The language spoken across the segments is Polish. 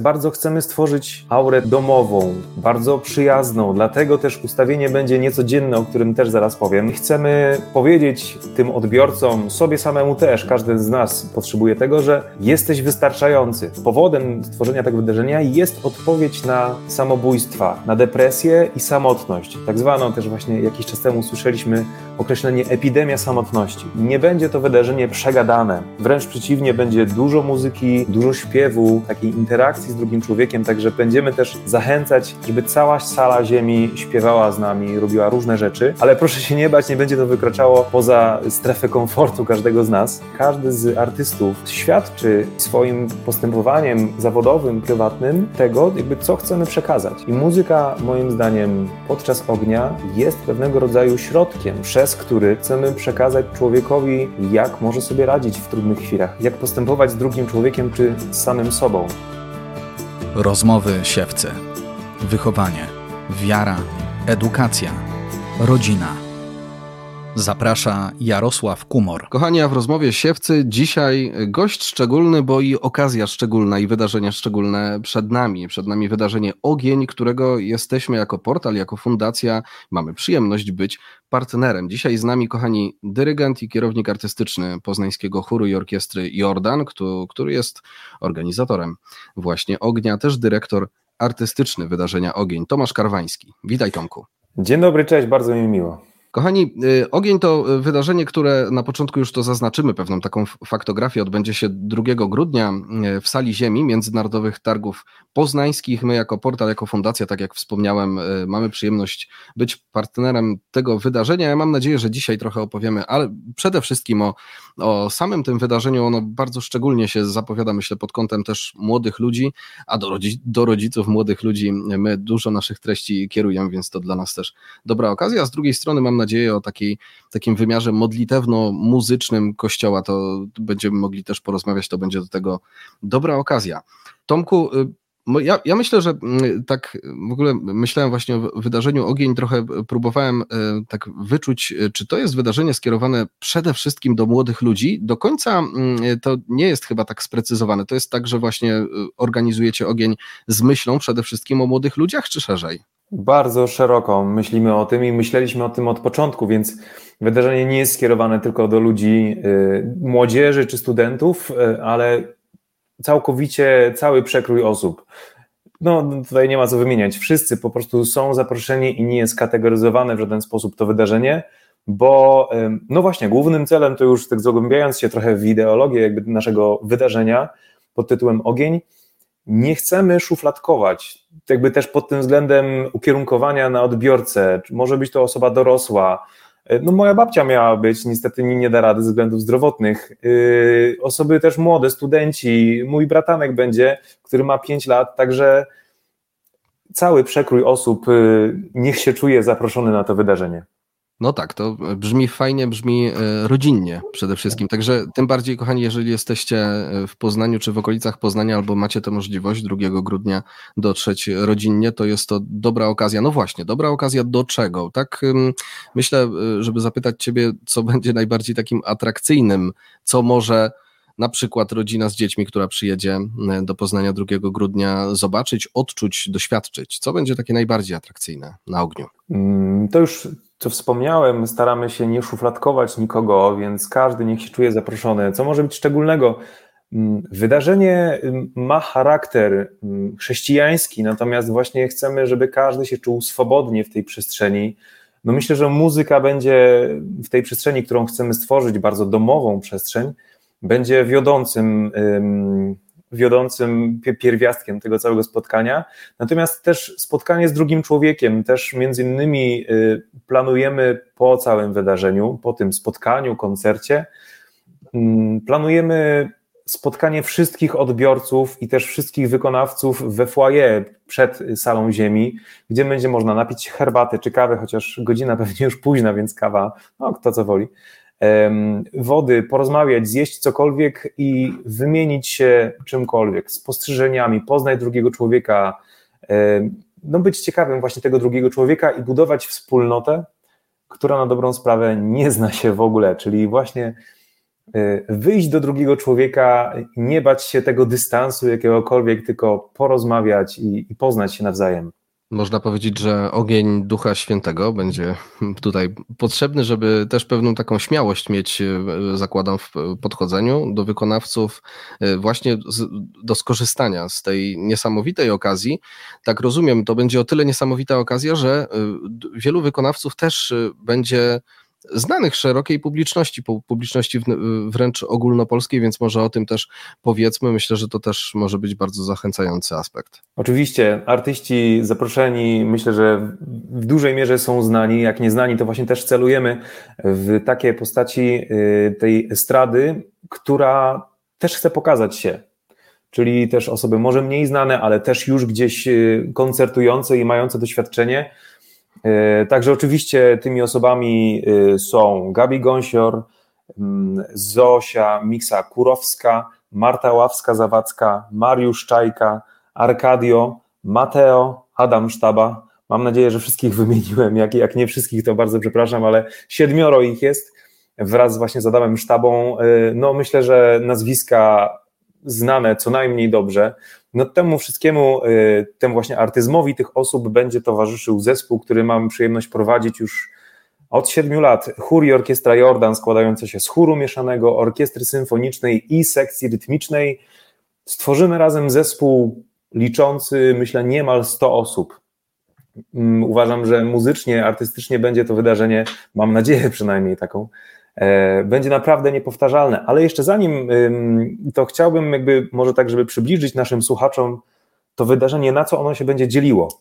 Bardzo chcemy stworzyć aurę domową, bardzo przyjazną, dlatego też ustawienie będzie niecodzienne, o którym też zaraz powiem. Chcemy powiedzieć tym odbiorcom, sobie samemu też, każdy z nas potrzebuje tego, że jesteś wystarczający. Powodem stworzenia tego wydarzenia jest odpowiedź na samobójstwa, na depresję i samotność. Tak zwaną też właśnie jakiś czas temu słyszeliśmy określenie epidemia samotności. Nie będzie to wydarzenie przegadane, wręcz przeciwnie, będzie dużo muzyki, dużo śpiewu, takiej interakcji z drugim człowiekiem, także będziemy też zachęcać, żeby cała sala ziemi śpiewała z nami, robiła różne rzeczy, ale proszę się nie bać, nie będzie to wykraczało poza strefę komfortu każdego z nas. Każdy z artystów świadczy swoim postępowaniem zawodowym, prywatnym tego, jakby co chcemy przekazać. I muzyka, moim zdaniem, podczas ognia jest pewnego rodzaju środkiem, przez który chcemy przekazać człowiekowi, jak może sobie radzić w trudnych chwilach, jak postępować z drugim człowiekiem czy z samym sobą. Rozmowy siewcy. Wychowanie, wiara, edukacja, rodzina. Zaprasza Jarosław Kumor. Kochani, a w rozmowie siewcy dzisiaj gość szczególny, bo i okazja szczególna i wydarzenia szczególne przed nami. Przed nami wydarzenie Ogień, którego jesteśmy jako portal, jako fundacja, mamy przyjemność być partnerem. Dzisiaj z nami, kochani, dyrygent i kierownik artystyczny poznańskiego chóru i orkiestry Jordan, który jest organizatorem właśnie Ognia, też dyrektor artystyczny wydarzenia Ogień, Tomasz Karwański. Witaj Tomku. Dzień dobry, cześć, bardzo mi miło. Kochani, y, ogień to y, wydarzenie, które na początku już to zaznaczymy, pewną taką faktografię. Odbędzie się 2 grudnia y, w sali Ziemi Międzynarodowych Targów Poznańskich. My, jako portal, jako fundacja, tak jak wspomniałem, mamy przyjemność być partnerem tego wydarzenia. Ja mam nadzieję, że dzisiaj trochę opowiemy, ale przede wszystkim o, o samym tym wydarzeniu. Ono bardzo szczególnie się zapowiada, myślę, pod kątem też młodych ludzi, a do, do rodziców młodych ludzi my dużo naszych treści kierujemy, więc to dla nas też dobra okazja. Z drugiej strony mam nadzieję o takiej, takim wymiarze modlitewno-muzycznym kościoła, to będziemy mogli też porozmawiać, to będzie do tego dobra okazja. Tomku, y, ja, ja, myślę, że mm, tak w ogóle myślałem właśnie o wydarzeniu Ogień, trochę próbowałem y, tak wyczuć, y, czy to jest wydarzenie skierowane przede wszystkim do młodych ludzi. Do końca mm, to nie jest chyba tak sprecyzowane. To jest tak, że właśnie organizujecie Ogień z myślą przede wszystkim o młodych ludziach, czy szerzej? Bardzo szeroko myślimy o tym i myśleliśmy o tym od początku, więc wydarzenie nie jest skierowane tylko do ludzi, młodzieży czy studentów, ale całkowicie cały przekrój osób. No, tutaj nie ma co wymieniać. Wszyscy po prostu są zaproszeni i nie jest kategoryzowane w żaden sposób to wydarzenie, bo no właśnie, głównym celem to już tak zagłębiając się trochę w ideologię jakby naszego wydarzenia pod tytułem Ogień, nie chcemy szufladkować, jakby też pod tym względem ukierunkowania na odbiorcę, może być to osoba dorosła, no moja babcia miała być, niestety nie, da rady ze względów zdrowotnych. Yy, osoby też młode, studenci, mój bratanek będzie, który ma 5 lat, także cały przekrój osób yy, niech się czuje zaproszony na to wydarzenie. No tak, to brzmi fajnie, brzmi e, rodzinnie przede wszystkim. Także tym bardziej, kochani, jeżeli jesteście e, w Poznaniu czy w okolicach Poznania, albo macie tę możliwość 2 grudnia dotrzeć rodzinnie, to jest to dobra okazja. No właśnie, dobra okazja do czego? Tak myślę, e, żeby zapytać Ciebie, co będzie najbardziej takim atrakcyjnym, co może na przykład rodzina z dziećmi, która przyjedzie do Poznania 2 grudnia, zobaczyć, odczuć, doświadczyć? Co będzie takie najbardziej atrakcyjne na ogniu? Mm, to już co wspomniałem, staramy się nie szufladkować nikogo, więc każdy niech się czuje zaproszony. Co może być szczególnego? Mm, wydarzenie mm, ma charakter mm, chrześcijański, natomiast właśnie chcemy, żeby każdy się czuł swobodnie w tej przestrzeni. No myślę, że muzyka będzie w tej przestrzeni, którą chcemy stworzyć, bardzo domową przestrzeń, będzie wiodącym wiodącym pierwiastkiem tego całego spotkania. Natomiast też spotkanie z drugim człowiekiem, też między innymi y, planujemy po całym wydarzeniu, po tym spotkaniu, koncercie, mm, planujemy spotkanie wszystkich odbiorców i też wszystkich wykonawców we foyer przed salą ziemi, gdzie będzie można napić herbaty czy kawy, chociaż godzina pewnie już późna, więc kawa, no kto co woli wody, porozmawiać, zjeść cokolwiek i wymienić się czymkolwiek, spostrzeżeniami, poznać drugiego człowieka, no być ciekawym właśnie tego drugiego człowieka i budować wspólnotę, która na dobrą sprawę nie zna się w ogóle, czyli właśnie wyjść do drugiego człowieka, nie bać się tego dystansu jakiegokolwiek, tylko porozmawiać i, i poznać się nawzajem. Można powiedzieć, że ogień Ducha Świętego będzie tutaj potrzebny, żeby też pewną taką śmiałość mieć, e, zakładam, w podchodzeniu do wykonawców, e, właśnie do skorzystania z tej niesamowitej okazji. Tak rozumiem, to będzie o tyle niesamowita okazja, że e, wielu wykonawców też będzie znanych szerokiej publiczności, publiczności wręcz ogólnopolskiej, więc może o tym też powiedzmy. Myślę, że to też może być bardzo zachęcający aspekt. Oczywiście, artyści zaproszeni, myślę, że w dużej mierze są znani. Jak nie znani, to właśnie też celujemy w takie postaci y, tej estrady, która też chce pokazać się. Czyli też osoby może mniej znane, ale też już gdzieś y, koncertujące i mające doświadczenie także oczywiście tymi osobami e, są Gabi Gąsior, mm, Zosia Miksa Kurowska, Marta Ławska-Zawadzka, Mariusz Czajka, Arkadio, Mateo, Adam Sztaba. Mam nadzieję, że wszystkich wymieniłem. Jak, jak nie wszystkich, to bardzo przepraszam, ale siedmioro ich jest wraz właśnie z Adamem Sztabą. E, no myślę, że nazwiska znane co najmniej dobrze. No temu wszystkiemu, y, temu właśnie artyzmowi tych osób będzie towarzyszył zespół, który mam przyjemność prowadzić już od siedmiu lat. Chór i Orkiestra Jordan składające się z chóru mieszanego, orkiestry symfonicznej i sekcji rytmicznej. Stworzymy razem zespół liczący, myślę, niemal 100 osób. Mm, uważam, że muzycznie, artystycznie będzie to wydarzenie, mam nadzieję przynajmniej taką, będzie naprawdę niepowtarzalne. Ale jeszcze zanim to chciałbym jakby może tak, żeby przybliżyć naszym słuchaczom to wydarzenie, na co ono się będzie dzieliło.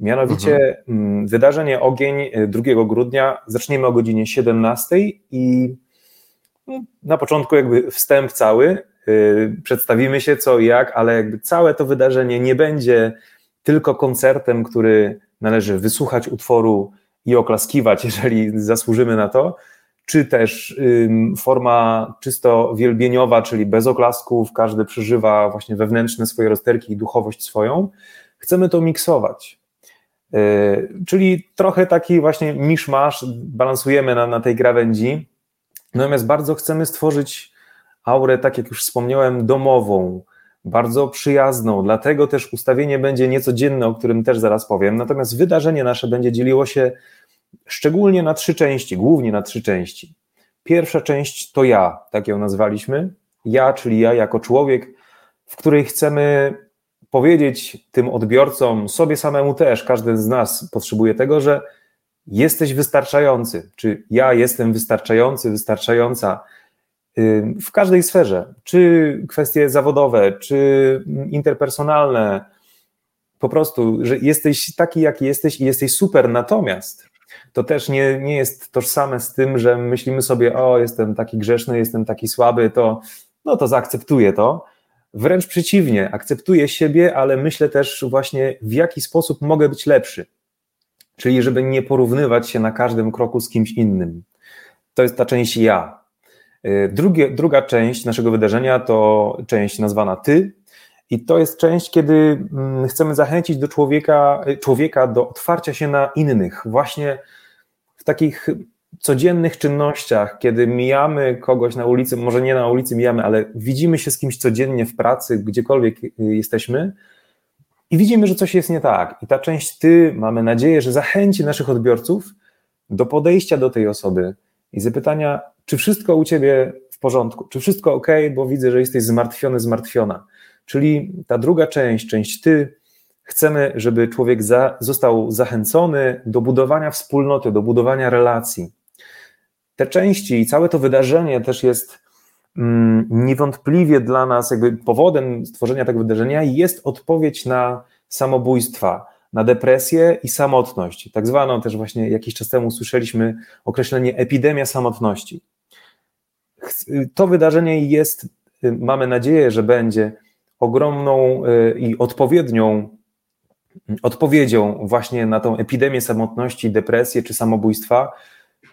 Mianowicie mhm. wydarzenie Ogień 2 e, grudnia zaczniemy o godzinie 17 i no, na początku jakby wstęp cały, e, przedstawimy się co i jak, ale jakby całe to wydarzenie nie będzie tylko koncertem, który należy wysłuchać utworu i oklaskiwać, jeżeli zasłużymy na to, czy też forma czysto wielbieniowa, czyli bez oklasków, każdy przeżywa właśnie wewnętrzne swoje rozterki i duchowość swoją. Chcemy to miksować. Y, czyli trochę taki właśnie miszmasz, balansujemy na, na tej krawędzi, natomiast bardzo chcemy stworzyć aurę, tak jak już wspomniałem, domową, bardzo przyjazną, dlatego też ustawienie będzie nieco dzienne, o którym też zaraz powiem, natomiast wydarzenie nasze będzie dzieliło się szczególnie na trzy części, głównie na trzy części. Pierwsza część to ja, tak ją nazwaliśmy. Ja, czyli ja jako człowiek, w której chcemy powiedzieć tym odbiorcom, sobie samemu też, każdy z nas potrzebuje tego, że jesteś wystarczający, czy ja jestem wystarczający, wystarczająca w każdej sferze, czy kwestie zawodowe, czy interpersonalne, po prostu, że jesteś taki, jaki jesteś i jesteś super, natomiast to też nie, nie jest tożsame z tym, że myślimy sobie, o, jestem taki grzeszny, jestem taki słaby, to no to zaakceptuję to. Wręcz przeciwnie, akceptuję siebie, ale myślę też właśnie, w jaki sposób mogę być lepszy. Czyli, żeby nie porównywać się na każdym kroku z kimś innym. To jest ta część ja. Y, drugie, druga część naszego wydarzenia to część nazwana ty, i to jest część, kiedy mm, chcemy zachęcić do człowieka, człowieka do otwarcia się na innych, właśnie w takich codziennych czynnościach, kiedy mijamy kogoś na ulicy, może nie na ulicy mijamy, ale widzimy się z kimś codziennie w pracy, gdziekolwiek jesteśmy i widzimy, że coś jest nie tak. I ta część ty, mamy nadzieję, że zachęci naszych odbiorców do podejścia do tej osoby i zapytania, czy wszystko u ciebie w porządku, czy wszystko ok, bo widzę, że jesteś zmartwiony, zmartwiona Czyli ta druga część, część ty, chcemy, żeby człowiek za, został zachęcony do budowania wspólnoty, do budowania relacji. Te części i całe to wydarzenie też jest mm, niewątpliwie dla nas, jakby powodem stworzenia tego wydarzenia jest odpowiedź na samobójstwa, na depresję i samotność. Tak zwaną też właśnie jakiś czas temu słyszeliśmy określenie epidemia samotności. To wydarzenie jest, mamy nadzieję, że będzie ogromną y, i odpowiednią odpowiedzią właśnie na tą epidemię samotności, depresję czy samobójstwa,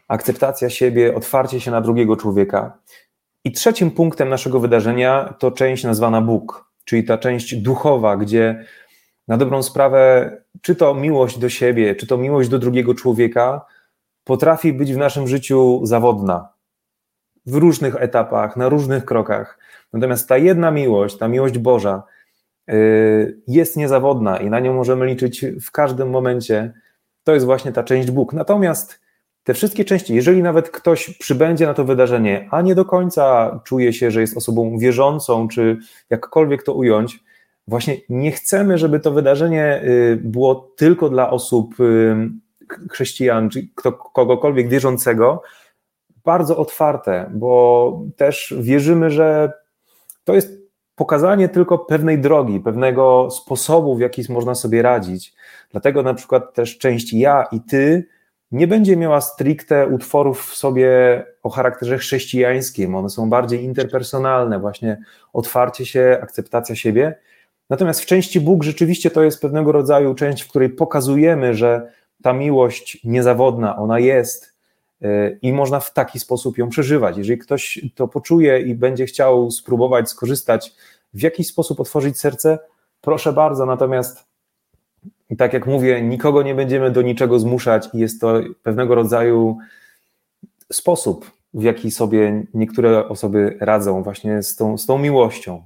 akceptacja siebie, otwarcie się na drugiego człowieka. I trzecim punktem naszego wydarzenia to część nazwana Bóg, czyli ta część duchowa, gdzie na dobrą sprawę, czy to miłość do siebie, czy to miłość do drugiego człowieka, potrafi być w naszym życiu zawodna. w różnych etapach, na różnych krokach. Natomiast ta jedna miłość, ta miłość Boża y, jest niezawodna i na nią możemy liczyć w każdym momencie. To jest właśnie ta część Bóg. Natomiast te wszystkie części, jeżeli nawet ktoś przybędzie na to wydarzenie, a nie do końca czuje się, że jest osobą wierzącą, czy jakkolwiek to ująć, właśnie nie chcemy, żeby to wydarzenie y, było tylko dla osób y, chrześcijan, czy kto, kogokolwiek wierzącego, bardzo otwarte, bo też wierzymy, że to jest pokazanie tylko pewnej drogi, pewnego sposobu, w jaki można sobie radzić. Dlatego na przykład też część ja i ty nie będzie miała stricte utworów w sobie o charakterze chrześcijańskim. One są bardziej interpersonalne, właśnie otwarcie się, akceptacja siebie. Natomiast w części Bóg rzeczywiście to jest pewnego rodzaju część, w której pokazujemy, że ta miłość niezawodna, ona jest i można w taki sposób ją przeżywać. Jeżeli ktoś to poczuje i będzie chciał spróbować skorzystać, w jakiś sposób otworzyć serce, proszę bardzo. Natomiast tak jak mówię, nikogo nie będziemy do niczego zmuszać i jest to pewnego rodzaju sposób, w jaki sobie niektóre osoby radzą właśnie z tą, z tą miłością.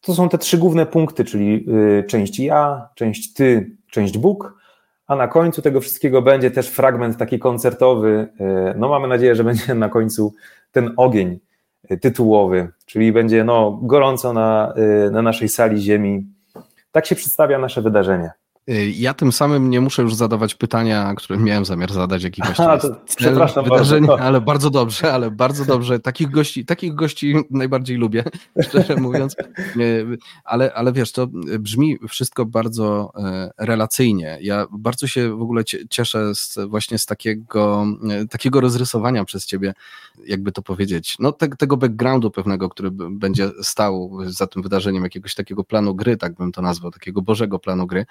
To są te trzy główne punkty, czyli y, część ja, część ty, część Bóg, a na końcu tego wszystkiego będzie też fragment taki koncertowy. Y, no mamy nadzieję, że będzie na końcu ten ogień y, tytułowy, czyli będzie no, gorąco na, na naszej sali ziemi. Tak się przedstawia nasze wydarzenie. Y, ja tym samym nie muszę już zadawać pytania, które miałem zamiar zadać, jaki właśnie Aha, przepraszam wydarzeń, bardzo. ale bardzo dobrze, ale bardzo dobrze. Takich gości, takich gości najbardziej lubię, szczerze mówiąc. Y, ale, ale wiesz, to brzmi wszystko bardzo e, relacyjnie. Ja bardzo się w ogóle cieszę z, właśnie z takiego, e, takiego rozrysowania przez ciebie, jakby to powiedzieć, no te, tego backgroundu pewnego, który będzie stał za tym wydarzeniem, jakiegoś takiego planu gry, tak bym to nazwał, takiego bożego planu gry.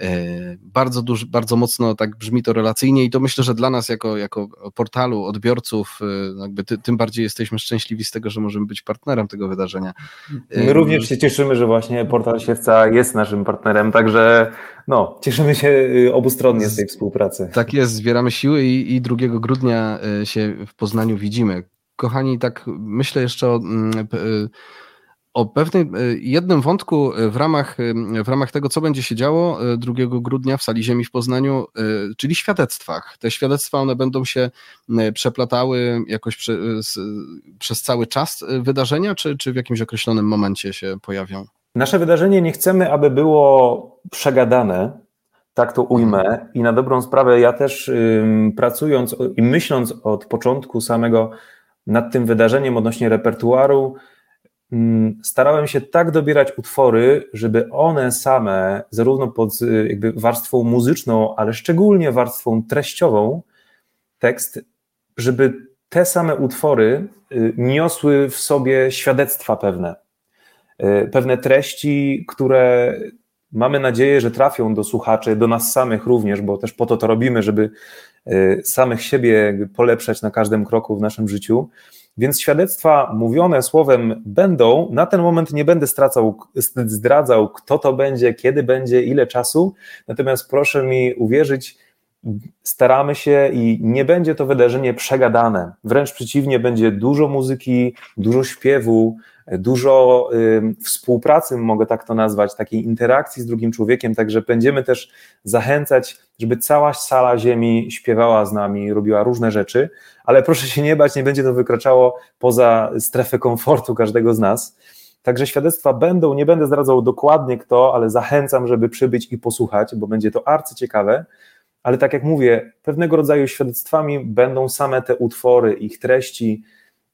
E, bardzo, duży, bardzo mocno tak brzmi to relacyjnie i to myślę, że dla nas jako, jako portalu odbiorców e, jakby ty, tym bardziej jesteśmy szczęśliwi z tego, że możemy być partnerem tego wydarzenia. My również się cieszymy, że właśnie portal Siewca jest naszym partnerem, także no, cieszymy się y, obustronnie z tej współpracy. Tak jest, zbieramy siły i, i 2 grudnia e, się w Poznaniu widzimy. Kochani, tak myślę jeszcze o mm, o pewnym e, jednym wątku e, w ramach, e, w ramach tego, co będzie się działo 2 grudnia w Sali Ziemi w Poznaniu, czyli świadectwach. Te świadectwa, one będą się przeplatały jakoś prze, przez cały czas wydarzenia, czy, czy w jakimś określonym momencie się pojawią? Nasze wydarzenie nie chcemy, aby było przegadane, tak to ujmę. I na dobrą sprawę, ja też pracując i myśląc od początku samego nad tym wydarzeniem odnośnie repertuaru, starałem się tak dobierać utwory, żeby one same, zarówno pod y, jakby warstwą muzyczną, ale szczególnie warstwą treściową, tekst, żeby te same utwory y, niosły w sobie świadectwa pewne. Y, pewne treści, które mamy nadzieję, że trafią do słuchaczy, do nas samych również, bo też po to to robimy, żeby samych siebie polepszać na każdym kroku w naszym życiu więc świadectwa mówione słowem będą. Na ten moment nie będę stracał, zdradzał, kto to będzie, kiedy będzie, ile czasu. Natomiast proszę mi uwierzyć, staramy się i nie będzie to wydarzenie przegadane. Wręcz przeciwnie, będzie dużo muzyki, dużo śpiewu, dużo y, współpracy, mogę tak to nazwać, takiej interakcji z drugim człowiekiem, także będziemy też zachęcać, żeby cała sala ziemi śpiewała z nami, robiła różne rzeczy, ale proszę się nie bać, nie będzie to wykraczało poza strefę komfortu każdego z nas. Także świadectwa będą, nie będę zdradzał dokładnie kto, ale zachęcam, żeby przybyć i posłuchać, bo będzie to arcyciekawe. Ale tak jak mówię, pewnego rodzaju świadectwami będą same te utwory, ich treści,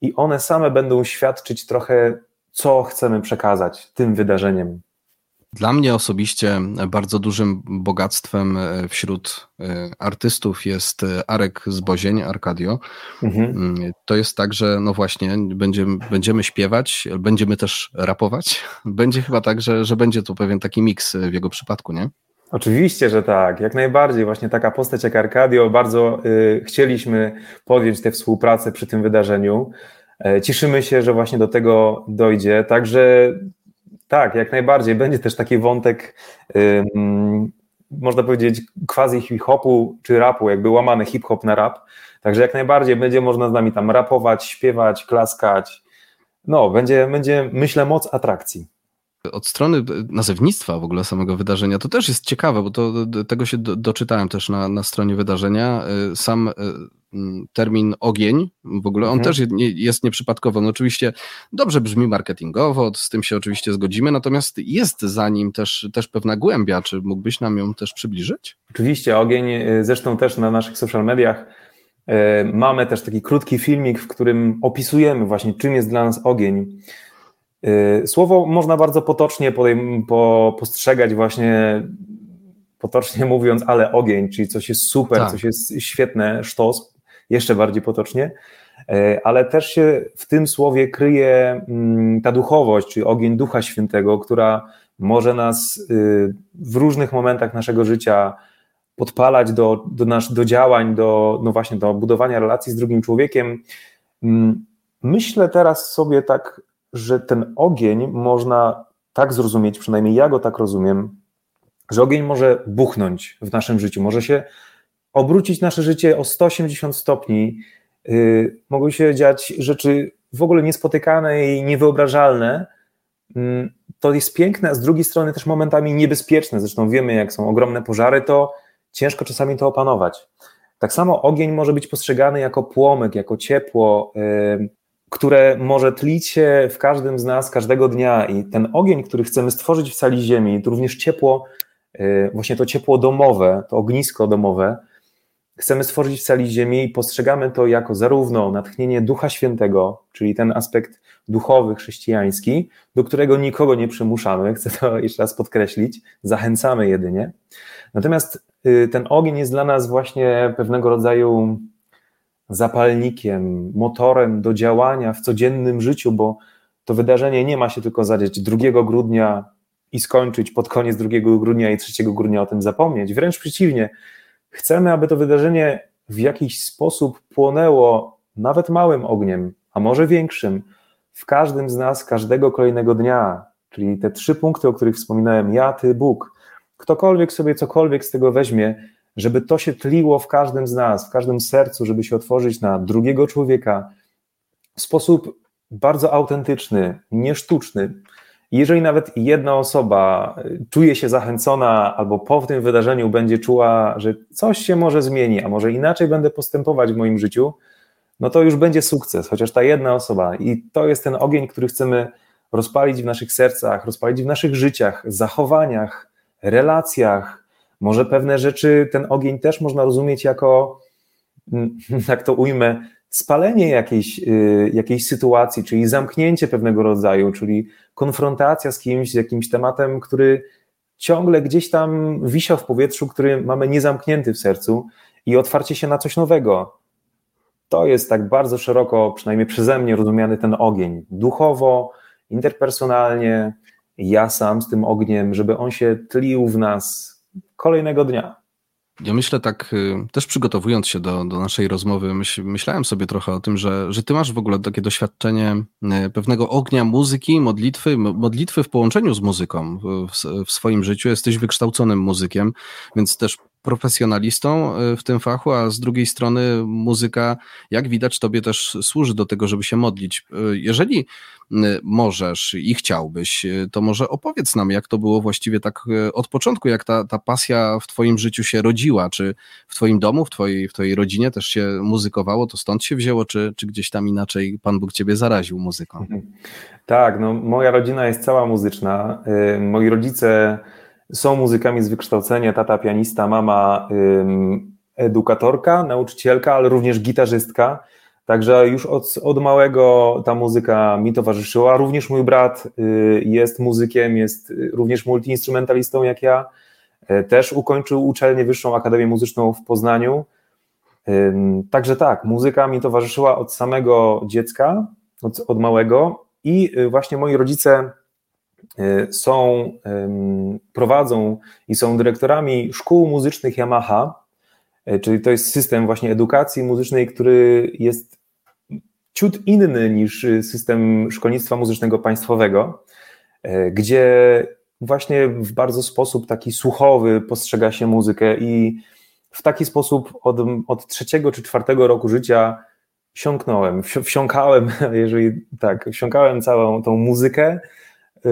i one same będą świadczyć trochę, co chcemy przekazać tym wydarzeniem. Dla mnie osobiście bardzo dużym bogactwem e, wśród e, artystów jest e, Arek Zbozień, Arkadio. Mhm. Mm, to jest tak, że no właśnie będziemy, będziemy śpiewać, będziemy też rapować. Będzie chyba tak, że, że będzie to pewien taki miks w jego przypadku, nie? Oczywiście, że tak, jak najbardziej. Właśnie taka postać jak Arkadio, bardzo y, chcieliśmy podjąć tę współpracę przy tym wydarzeniu. E, cieszymy się, że właśnie do tego dojdzie. Także tak, jak najbardziej. Będzie też taki wątek można powiedzieć, quasi hip-hopu czy rapu, jakby łamany hip-hop na rap. Także jak najbardziej będzie można z nami tam rapować, śpiewać, klaskać. No, będzie, będzie myślę, moc atrakcji od strony nazewnictwa w ogóle samego wydarzenia, to też jest ciekawe, bo to, tego się do, doczytałem też na, na stronie wydarzenia. Y, sam y, mm, termin ogień, w ogóle on mhm. też jest nieprzypadkowy. No oczywiście dobrze brzmi marketingowo, z tym się oczywiście zgodzimy, natomiast jest za nim też, też pewna głębia. Czy mógłbyś nam ją też przybliżyć? Oczywiście, ogień, y, zresztą też na naszych social mediach mamy też taki krótki filmik, w którym opisujemy właśnie, czym jest dla nas ogień. Y, słowo można bardzo potocznie po, postrzegać właśnie, potocznie mówiąc, ale ogień, czyli coś jest super, tak. coś jest świetne, sztos, jeszcze bardziej potocznie, y, ale też się w tym słowie kryje mm, ta duchowość, czyli ogień Ducha Świętego, która może nas y, w różnych momentach naszego życia podpalać do, do, nasz, do działań, do, no właśnie, do budowania relacji z drugim człowiekiem. Mm, myślę teraz sobie tak że ten ogień można tak zrozumieć, przynajmniej ja go tak rozumiem, że ogień może buchnąć w naszym życiu, może się obrócić nasze życie o 180 stopni. Yy, mogą się dziać rzeczy w ogóle niespotykane i niewyobrażalne. Yy, to jest piękne, a z drugiej strony też momentami niebezpieczne. Zresztą wiemy, jak są ogromne pożary, to ciężko czasami to opanować. Tak samo ogień może być postrzegany jako płomyk, jako ciepło, yy, które może tlić się w każdym z nas każdego dnia i ten ogień, który chcemy stworzyć w sali ziemi, to również ciepło, y, właśnie to ciepło domowe, to ognisko domowe, chcemy stworzyć w sali ziemi i postrzegamy to jako zarówno natchnienie Ducha Świętego, czyli ten aspekt duchowy, chrześcijański, do którego nikogo nie przymuszamy, chcę to jeszcze raz podkreślić, zachęcamy jedynie. Natomiast y, ten ogień jest dla nas właśnie pewnego rodzaju zapalnikiem, motorem do działania w codziennym życiu, bo to wydarzenie nie ma się tylko zadzieć 2 grudnia i skończyć pod koniec 2 grudnia i 3 grudnia o tym zapomnieć. Wręcz przeciwnie, chcemy, aby to wydarzenie w jakiś sposób płonęło nawet małym ogniem, a może większym, w każdym z nas każdego kolejnego dnia. Czyli te trzy punkty, o których wspominałem: ja, ty, Bóg. Ktokolwiek sobie cokolwiek z tego weźmie, żeby to się tliło w każdym z nas, w każdym sercu, żeby się otworzyć na drugiego człowieka w sposób bardzo autentyczny, niesztuczny. Jeżeli nawet jedna osoba czuje się zachęcona, albo po tym wydarzeniu będzie czuła, że coś się może zmieni, a może inaczej będę postępować w moim życiu, no to już będzie sukces, chociaż ta jedna osoba. I to jest ten ogień, który chcemy rozpalić w naszych sercach, rozpalić w naszych życiach, zachowaniach, relacjach, może pewne rzeczy, ten ogień też można rozumieć jako, mm, jak to ujmę, spalenie jakiejś, y, jakiejś sytuacji, czyli zamknięcie pewnego rodzaju, czyli konfrontacja z kimś, z jakimś tematem, który ciągle gdzieś tam wisiał w powietrzu, który mamy niezamknięty w sercu i otwarcie się na coś nowego. To jest tak bardzo szeroko, przynajmniej przeze mnie, rozumiany ten ogień. Duchowo, interpersonalnie, ja sam z tym ogniem, żeby on się tlił w nas, kolejnego dnia. Ja myślę tak, y, też przygotowując się do, do naszej rozmowy, myśl, myślałem sobie trochę o tym, że, że ty masz w ogóle takie doświadczenie y, pewnego ognia muzyki, modlitwy, modlitwy w połączeniu z muzyką w, w swoim życiu. Jesteś wykształconym muzykiem, więc też profesjonalistą y, w tym fachu, a z drugiej strony muzyka, jak widać, tobie też służy do tego, żeby się modlić. Jeżeli możesz i chciałbyś, to może opowiedz nam, jak to było właściwie tak od początku, jak ta, ta pasja w Twoim życiu się rodziła. Czy w Twoim domu, w Twojej, w twojej rodzinie też się muzykowało, to stąd się wzięło, czy, czy gdzieś tam inaczej Pan Bóg Ciebie zaraził muzyką? Mhm. Tak, no moja rodzina jest cała muzyczna. Y, moi rodzice są muzykami z wykształcenia, tata pianista, mama edukatorka, nauczycielka, ale również gitarzystka. Także już od, od małego ta muzyka mi towarzyszyła. Również mój brat y, jest muzykiem, jest również multiinstrumentalistą jak ja. Y, też ukończył uczelnię Wyższą Akademię Muzyczną w Poznaniu. Także tak, muzyka mi towarzyszyła od samego dziecka, od, od małego i y, właśnie moi rodzice są, prowadzą i są dyrektorami szkół muzycznych Yamaha, czyli to jest system właśnie edukacji muzycznej, który jest ciut inny niż system szkolnictwa muzycznego państwowego, e, gdzie właśnie w bardzo sposób taki słuchowy postrzega się muzykę i w taki sposób od, od trzeciego czy czwartego roku życia wsiąknąłem, wsiąkałem, jeżeli tak, wsiąkałem całą tą muzykę, y,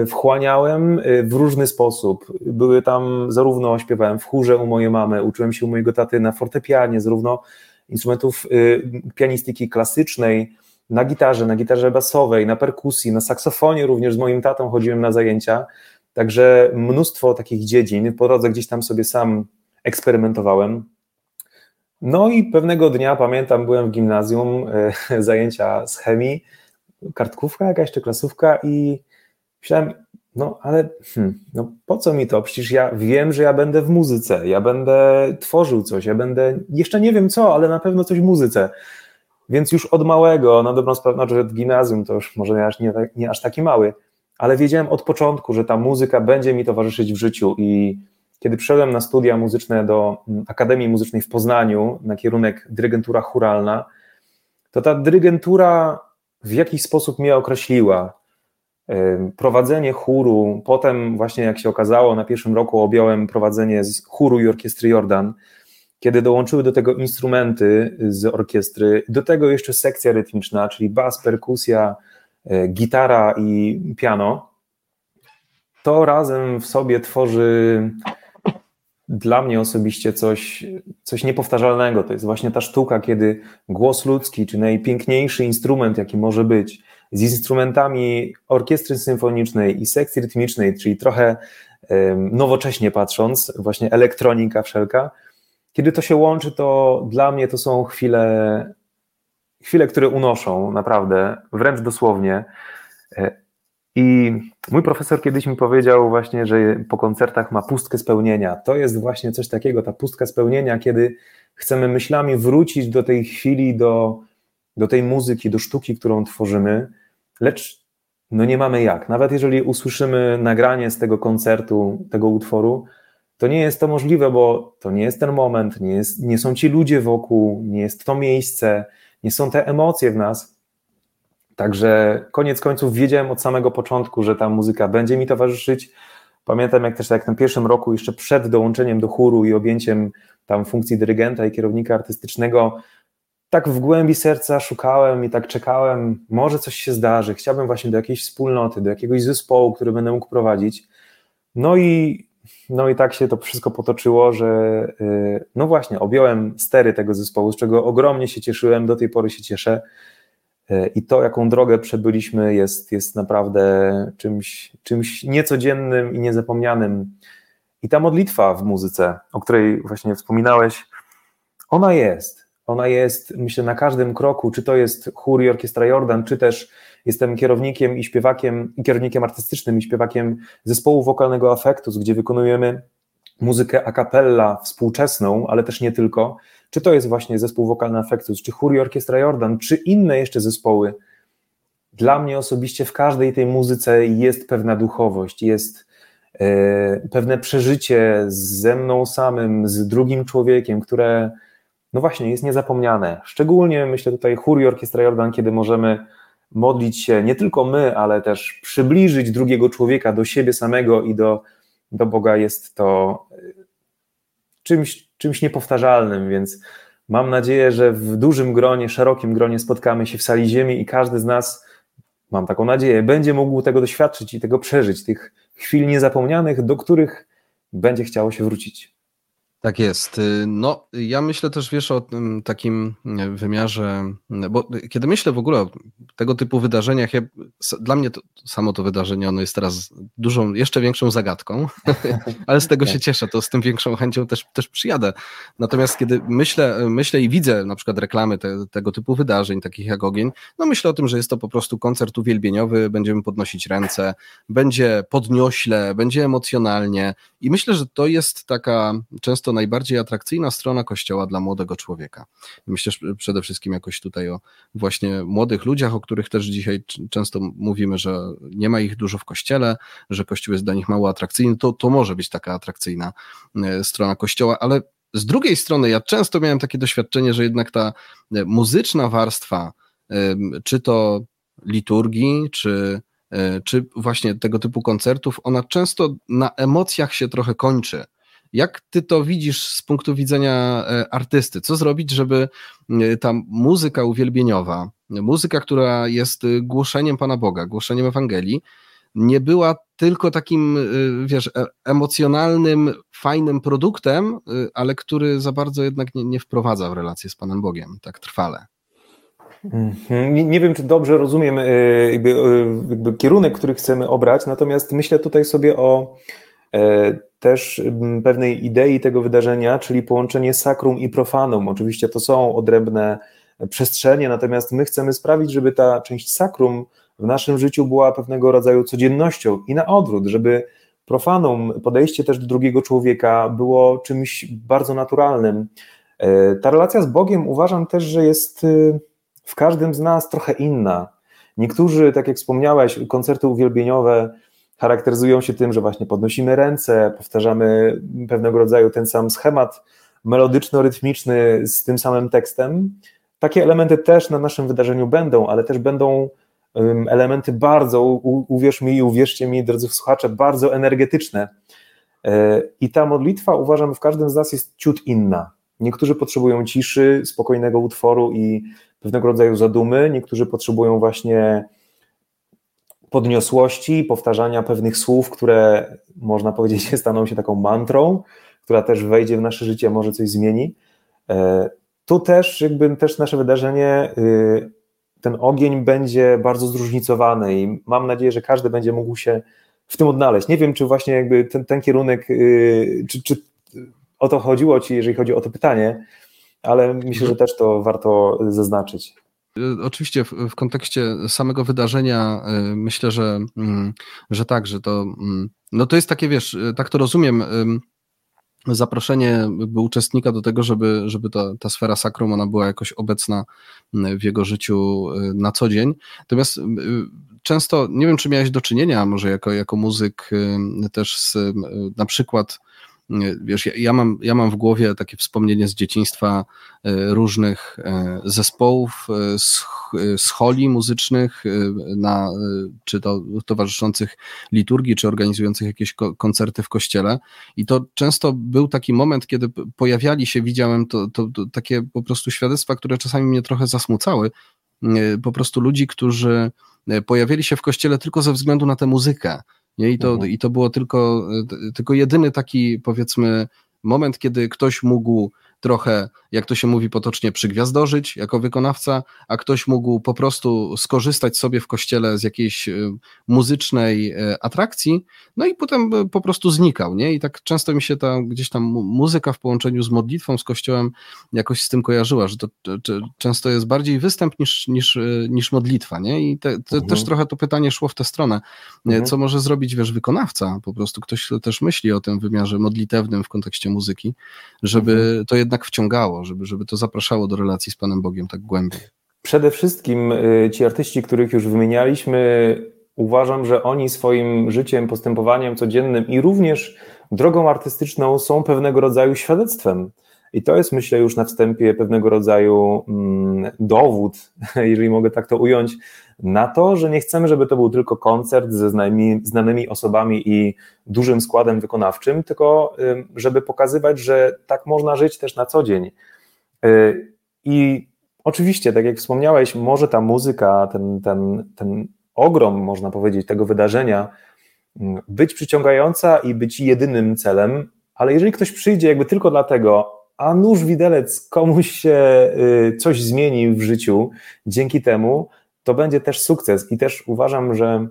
wchłaniałem y, w różny sposób. Były tam, zarówno śpiewałem w chórze u mojej mamy, uczyłem się u mojego taty na fortepianie, zarówno instrumentów y, pianistyki klasycznej, na gitarze, na gitarze basowej, na perkusji, na saksofonie również z moim tatą chodziłem na zajęcia, także mnóstwo takich dziedzin, po drodze gdzieś tam sobie sam eksperymentowałem. No i pewnego dnia, pamiętam, byłem w gimnazjum, e, zajęcia z chemii, kartkówka jakaś czy klasówka i myślałem, no ale hmm, no po co mi to? Przecież ja wiem, że ja będę w muzyce, ja będę tworzył coś, ja będę, jeszcze nie wiem co, ale na pewno coś w muzyce. Więc już od małego, na dobrą sprawę, znaczy od gimnazjum to już może nie nie aż taki mały, ale wiedziałem od początku, że ta muzyka będzie mi towarzyszyć w życiu i kiedy przyszedłem na studia muzyczne do mm, Akademii Muzycznej w Poznaniu na kierunek dyrygentura churalna, to ta dyrygentura w jakiś sposób mnie określiła. Prowadzenie chóru, potem właśnie jak się okazało, na pierwszym roku objąłem prowadzenie z chóru i orkiestry Jordan, kiedy dołączyły do tego instrumenty z orkiestry, do tego jeszcze sekcja rytmiczna, czyli bas, perkusja, e, gitara i piano, to razem w sobie tworzy dla mnie osobiście coś, coś niepowtarzalnego. To jest właśnie ta sztuka, kiedy głos ludzki, czy najpiękniejszy instrument, jaki może być, z instrumentami orkiestry symfonicznej i sekcji rytmicznej, czyli trochę nowocześnie patrząc, właśnie elektronika wszelka, kiedy to się łączy, to dla mnie to są chwile, chwile, które unoszą naprawdę, wręcz dosłownie. E, I mój profesor kiedyś mi powiedział właśnie, że po koncertach ma pustkę spełnienia. To jest właśnie coś takiego, ta pustka spełnienia, kiedy chcemy myślami wrócić do tej chwili, do, do tej muzyki, do sztuki, którą tworzymy, lecz no nie mamy jak. Nawet jeżeli usłyszymy nagranie z tego koncertu, tego utworu, to nie jest to możliwe, bo to nie jest ten moment, nie, jest, nie są ci ludzie wokół, nie jest to miejsce, nie są te emocje w nas. Także koniec końców wiedziałem od samego początku, że ta muzyka będzie mi towarzyszyć. Pamiętam, jak też tak tym pierwszym roku, jeszcze przed dołączeniem do chóru i objęciem tam funkcji dyrygenta i kierownika artystycznego, tak w głębi serca szukałem i tak czekałem, może coś się zdarzy. Chciałbym właśnie do jakiejś wspólnoty, do jakiegoś zespołu, który będę mógł prowadzić. No i no i tak się to wszystko potoczyło, że y, no właśnie, objąłem stery tego zespołu, z czego ogromnie się cieszyłem, do tej pory się cieszę. Y, I to, jaką drogę przebyliśmy, jest, jest naprawdę czymś, czymś niecodziennym i niezapomnianym. I ta modlitwa w muzyce, o której właśnie wspominałeś, ona jest. Ona jest, myślę, na każdym kroku, czy to jest chór i orkiestra Jordan, czy też Jestem kierownikiem i śpiewakiem, i kierownikiem artystycznym i śpiewakiem zespołu wokalnego Affectus, gdzie wykonujemy muzykę a cappella współczesną, ale też nie tylko. Czy to jest właśnie zespół wokalny Affectus, czy chór i orkiestra Jordan, czy inne jeszcze zespoły. Dla mnie osobiście w każdej tej muzyce jest pewna duchowość, jest e, pewne przeżycie ze mną samym, z drugim człowiekiem, które no właśnie jest niezapomniane. Szczególnie myślę tutaj chór orkiestra Jordan, kiedy możemy modlić się nie tylko my, ale też przybliżyć drugiego człowieka do siebie samego i do, do Boga jest to y, czymś, czymś niepowtarzalnym, więc mam nadzieję, że w dużym gronie, szerokim gronie spotkamy się w sali ziemi i każdy z nas, mam taką nadzieję, będzie mógł tego doświadczyć i tego przeżyć, tych chwil niezapomnianych, do których będzie chciało się wrócić. Tak jest. Y, no, ja myślę też, wiesz, o tym takim wymiarze, bo kiedy myślę w ogóle o tego typu wydarzeniach, ja, dla mnie to, samo to wydarzenie, ono jest teraz dużą, jeszcze większą zagadką, ale z tego się cieszę, to z tym większą chęcią też, też przyjadę. Natomiast kiedy myślę, myślę i widzę na przykład reklamy te, tego typu wydarzeń, takich jak ogień, no myślę o tym, że jest to po prostu koncert uwielbieniowy, będziemy podnosić ręce, będzie podniośle, będzie emocjonalnie i myślę, że to jest taka często najbardziej atrakcyjna strona kościoła dla młodego człowieka. Myślę przede wszystkim jakoś tutaj o właśnie młodych ludziach, o których też dzisiaj często mówimy, że nie ma ich dużo w kościele, że kościół jest dla nich mało atrakcyjny. To, to może być taka atrakcyjna e, strona kościoła, ale z drugiej strony ja często miałem takie doświadczenie, że jednak ta e, muzyczna warstwa, czy to liturgii, czy czy właśnie tego typu koncertów, ona często na emocjach się trochę kończy. Jak ty to widzisz z punktu widzenia artysty? Co zrobić, żeby ta muzyka uwielbieniowa, muzyka, która jest głoszeniem Pana Boga, głoszeniem Ewangelii, nie była tylko takim, y, wiesz, e, emocjonalnym, fajnym produktem, ale który za bardzo jednak nie, nie wprowadza w relację z Panem Bogiem tak trwale. Mhm. Nie, nie, wiem, czy dobrze rozumiem jakby, jakby kierunek, który chcemy obrać, natomiast myślę tutaj sobie o e, też pewnej idei tego wydarzenia, czyli połączenie sakrum i profanum. Oczywiście to są odrębne przestrzenie, natomiast my chcemy sprawić, żeby ta część sakrum w naszym życiu była pewnego rodzaju codziennością i na odwrót, żeby profanum, podejście też do drugiego człowieka było czymś bardzo naturalnym. E, ta relacja z Bogiem uważam też, że jest e, w każdym z nas trochę inna. Niektórzy, tak jak wspomniałeś, koncerty uwielbieniowe charakteryzują się tym, że właśnie podnosimy ręce, powtarzamy pewnego rodzaju ten sam schemat melodyczno-rytmiczny z tym samym tekstem. Takie elementy też na naszym wydarzeniu będą, ale też będą elementy bardzo, uwierz mi i uwierzcie mi, drodzy słuchacze, bardzo energetyczne. E, I ta modlitwa, uważam, w każdym z nas jest ciut inna. Niektórzy potrzebują ciszy, spokojnego utworu i pewnego rodzaju zadumy, niektórzy potrzebują właśnie podniosłości, powtarzania pewnych słów, które można powiedzieć staną się taką mantrą, która też wejdzie w nasze życie, może coś zmieni. E, tu też jakby też nasze wydarzenie y, ten ogień będzie bardzo zróżnicowany i mam nadzieję, że każdy będzie mógł się w tym odnaleźć. Nie wiem, czy właśnie jakby ten, ten kierunek, yy, czy, czy o to chodziło Ci, jeżeli chodzi o to pytanie, ale myślę, że też to warto zaznaczyć. Oczywiście w, w, kontekście samego wydarzenia yy, myślę, że, mm, że tak, że to, mm, no to jest takie, wiesz, tak to rozumiem, zaproszenie uczestnika do tego, żeby, żeby ta, ta sfera sakrum ona była jakoś obecna w jego życiu y, na co dzień. Natomiast y, często, nie wiem, czy miałeś do czynienia może jako, jako muzyk y, też z na przykład Wiesz, ja, ja, mam, ja mam w głowie takie wspomnienie z dzieciństwa e, różnych e, zespołów e, z, z holi muzycznych, na, czy to towarzyszących liturgii, czy organizujących jakieś koncerty w kościele. I to często był taki moment, kiedy pojawiali się, widziałem to, to, to takie po prostu świadectwa, które czasami mnie trochę zasmucały. Po prostu ludzi, którzy pojawiali się w kościele tylko ze względu na tę muzykę nie? I, to, mhm. I to było tylko, tylko jedyny taki, powiedzmy, moment, kiedy ktoś mógł trochę, jak to się mówi potocznie, przygwiazdożyć jako wykonawca, a ktoś mógł po prostu skorzystać sobie w kościele z jakiejś e, muzycznej e, atrakcji, no i potem e, po prostu znikał, nie? I tak często mi się ta gdzieś tam muzyka w połączeniu z modlitwą, z kościołem jakoś z tym kojarzyła, że to, często jest bardziej występ niż, niż, niż modlitwa, nie? I te, te, mhm. też trochę to pytanie szło w tę stronę. Mhm. Co może zrobić, wiesz, wykonawca? Po prostu ktoś też myśli o tym wymiarze modlitewnym w kontekście muzyki, żeby mhm. to jednak wciągało, żeby, żeby to zapraszało do relacji z Panem Bogiem tak głębiej. Przede wszystkim y, ci artyści, których już wymienialiśmy, uważam, że oni swoim życiem, postępowaniem codziennym i również drogą artystyczną są pewnego rodzaju świadectwem. I to jest, myślę, już na wstępie pewnego rodzaju mm, dowód, jeżeli mogę tak to ująć, na to, że nie chcemy, żeby to był tylko koncert ze znanymi, znanymi osobami i dużym składem wykonawczym, tylko żeby pokazywać, że tak można żyć też na co dzień. Y, I oczywiście, tak jak wspomniałeś, może ta muzyka, ten, ten, ten ogrom, można powiedzieć, tego wydarzenia być przyciągająca i być jedynym celem, ale jeżeli ktoś przyjdzie jakby tylko dlatego, a nóż widelec komuś się y, coś zmieni w życiu dzięki temu, to będzie też sukces. I też uważam, że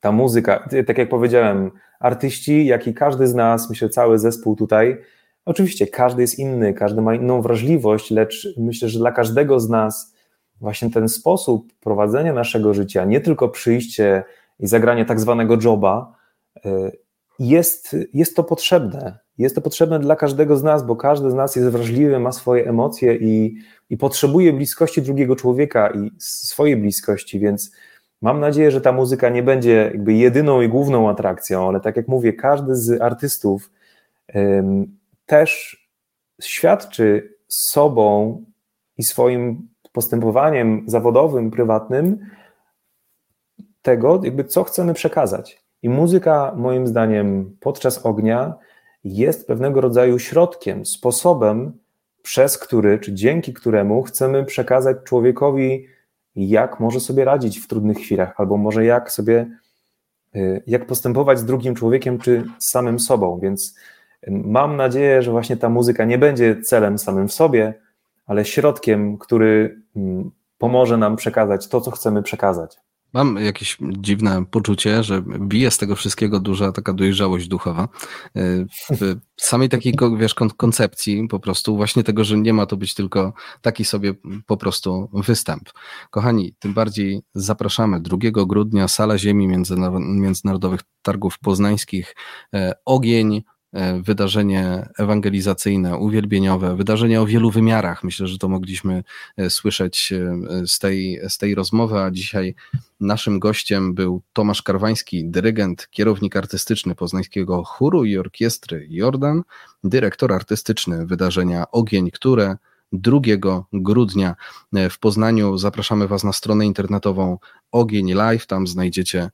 ta muzyka, tak jak powiedziałem, artyści, jak i każdy z nas, myślę, cały zespół tutaj, oczywiście każdy jest inny, każdy ma inną wrażliwość, lecz myślę, że dla każdego z nas właśnie ten sposób prowadzenia naszego życia, nie tylko przyjście i zagranie tak zwanego joba, y, jest, jest to potrzebne. Jest to potrzebne dla każdego z nas, bo każdy z nas jest wrażliwy, ma swoje emocje i, i potrzebuje bliskości drugiego człowieka i swojej bliskości, więc mam nadzieję, że ta muzyka nie będzie jakby jedyną i główną atrakcją, ale tak jak mówię, każdy z artystów też świadczy sobą i swoim postępowaniem zawodowym, prywatnym tego, jakby co chcemy przekazać. I muzyka, moim zdaniem, podczas ognia jest pewnego rodzaju środkiem, sposobem, przez który, czy dzięki któremu chcemy przekazać człowiekowi, jak może sobie radzić w trudnych chwilach, albo może jak sobie, y, jak postępować z drugim człowiekiem, czy z samym sobą. Więc y, mam nadzieję, że właśnie ta muzyka nie będzie celem samym w sobie, ale środkiem, który mm, pomoże nam przekazać to, co chcemy przekazać. Mam jakieś dziwne poczucie, że bije z tego wszystkiego duża taka dojrzałość duchowa. E, w samej takiej, wiesz, koncepcji po prostu właśnie tego, że nie ma to być tylko taki sobie po prostu występ. Kochani, tym bardziej zapraszamy 2 grudnia, Sala Ziemi Międzynarodowych Targów Poznańskich, e, ogień, wydarzenie ewangelizacyjne, uwielbieniowe, wydarzenie o wielu wymiarach. Myślę, że to mogliśmy e, słyszeć e, z tej, z tej rozmowy, a dzisiaj naszym gościem był Tomasz Karwański, dyrygent, kierownik artystyczny poznańskiego chóru i orkiestry Jordan, dyrektor artystyczny wydarzenia Ogień, które 2 grudnia w Poznaniu. Zapraszamy Was na stronę internetową Ogień Live, tam znajdziecie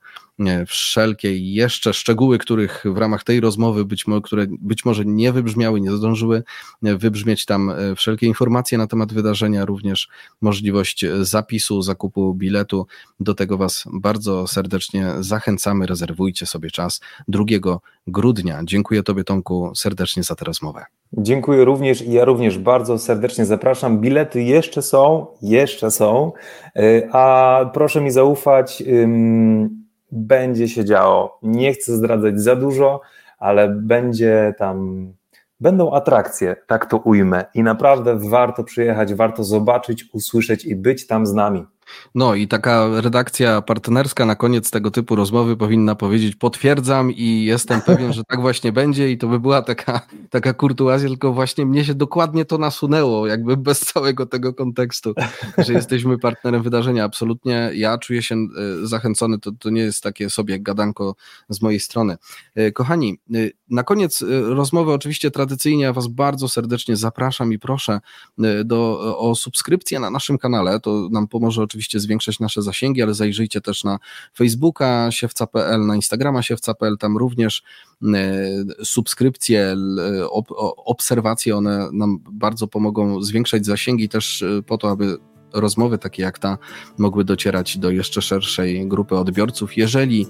wszelkie jeszcze szczegóły, których w ramach tej rozmowy być może, które być może nie wybrzmiały, nie zdążyły wybrzmieć tam e, wszelkie informacje na temat wydarzenia, również możliwość zapisu, zakupu biletu. Do tego Was bardzo serdecznie zachęcamy. Rezerwujcie sobie czas 2 grudnia. Dziękuję Tobie, Tomku, serdecznie za tę rozmowę. Dziękuję również i ja również bardzo serdecznie zapraszam. Bilety jeszcze są, jeszcze są, e, a proszę mi zaufać będzie się działo. Nie chcę zdradzać za dużo, ale będzie tam, będą atrakcje, tak to ujmę. I naprawdę warto przyjechać, warto zobaczyć, usłyszeć i być tam z nami. No i taka redakcja partnerska na koniec tego typu rozmowy powinna powiedzieć potwierdzam i jestem pewien, że tak właśnie będzie i to by była taka, taka kurtuazja, tylko właśnie mnie się dokładnie to nasunęło, jakby bez całego tego kontekstu, że jesteśmy partnerem wydarzenia. Absolutnie ja czuję się e, zachęcony, to, to nie jest takie sobie gadanko z mojej strony. E, kochani, e, na koniec rozmowy oczywiście tradycyjnie ja Was bardzo serdecznie zapraszam i proszę do, o subskrypcję na naszym kanale, to nam pomoże oczywiście zwiększać nasze zasięgi, ale zajrzyjcie też na Facebooka siewca.pl, na Instagrama siewca.pl, tam również e, subskrypcje, obserwacje, one nam bardzo pomogą zwiększać zasięgi też e, po to, aby rozmowy takie jak ta mogły docierać do jeszcze szerszej grupy odbiorców. Jeżeli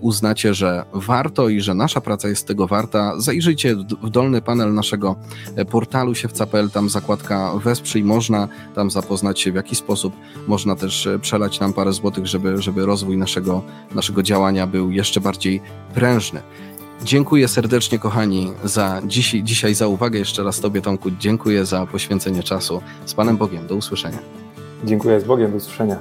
uznacie, że warto i że nasza praca jest tego warta, zajrzyjcie w dolny panel naszego e, portalu siewca.pl, tam zakładka wesprzyj, można tam zapoznać się w jaki sposób, można też e, przelać nam parę złotych, żeby, żeby rozwój naszego, naszego działania był jeszcze bardziej prężny. Dziękuję serdecznie, kochani, za dziś, dzisiaj za uwagę. Jeszcze raz Tobie, Tomku, dziękuję za poświęcenie czasu. Z Panem Bogiem. Do usłyszenia. Dziękuję z Bogiem, do usłyszenia.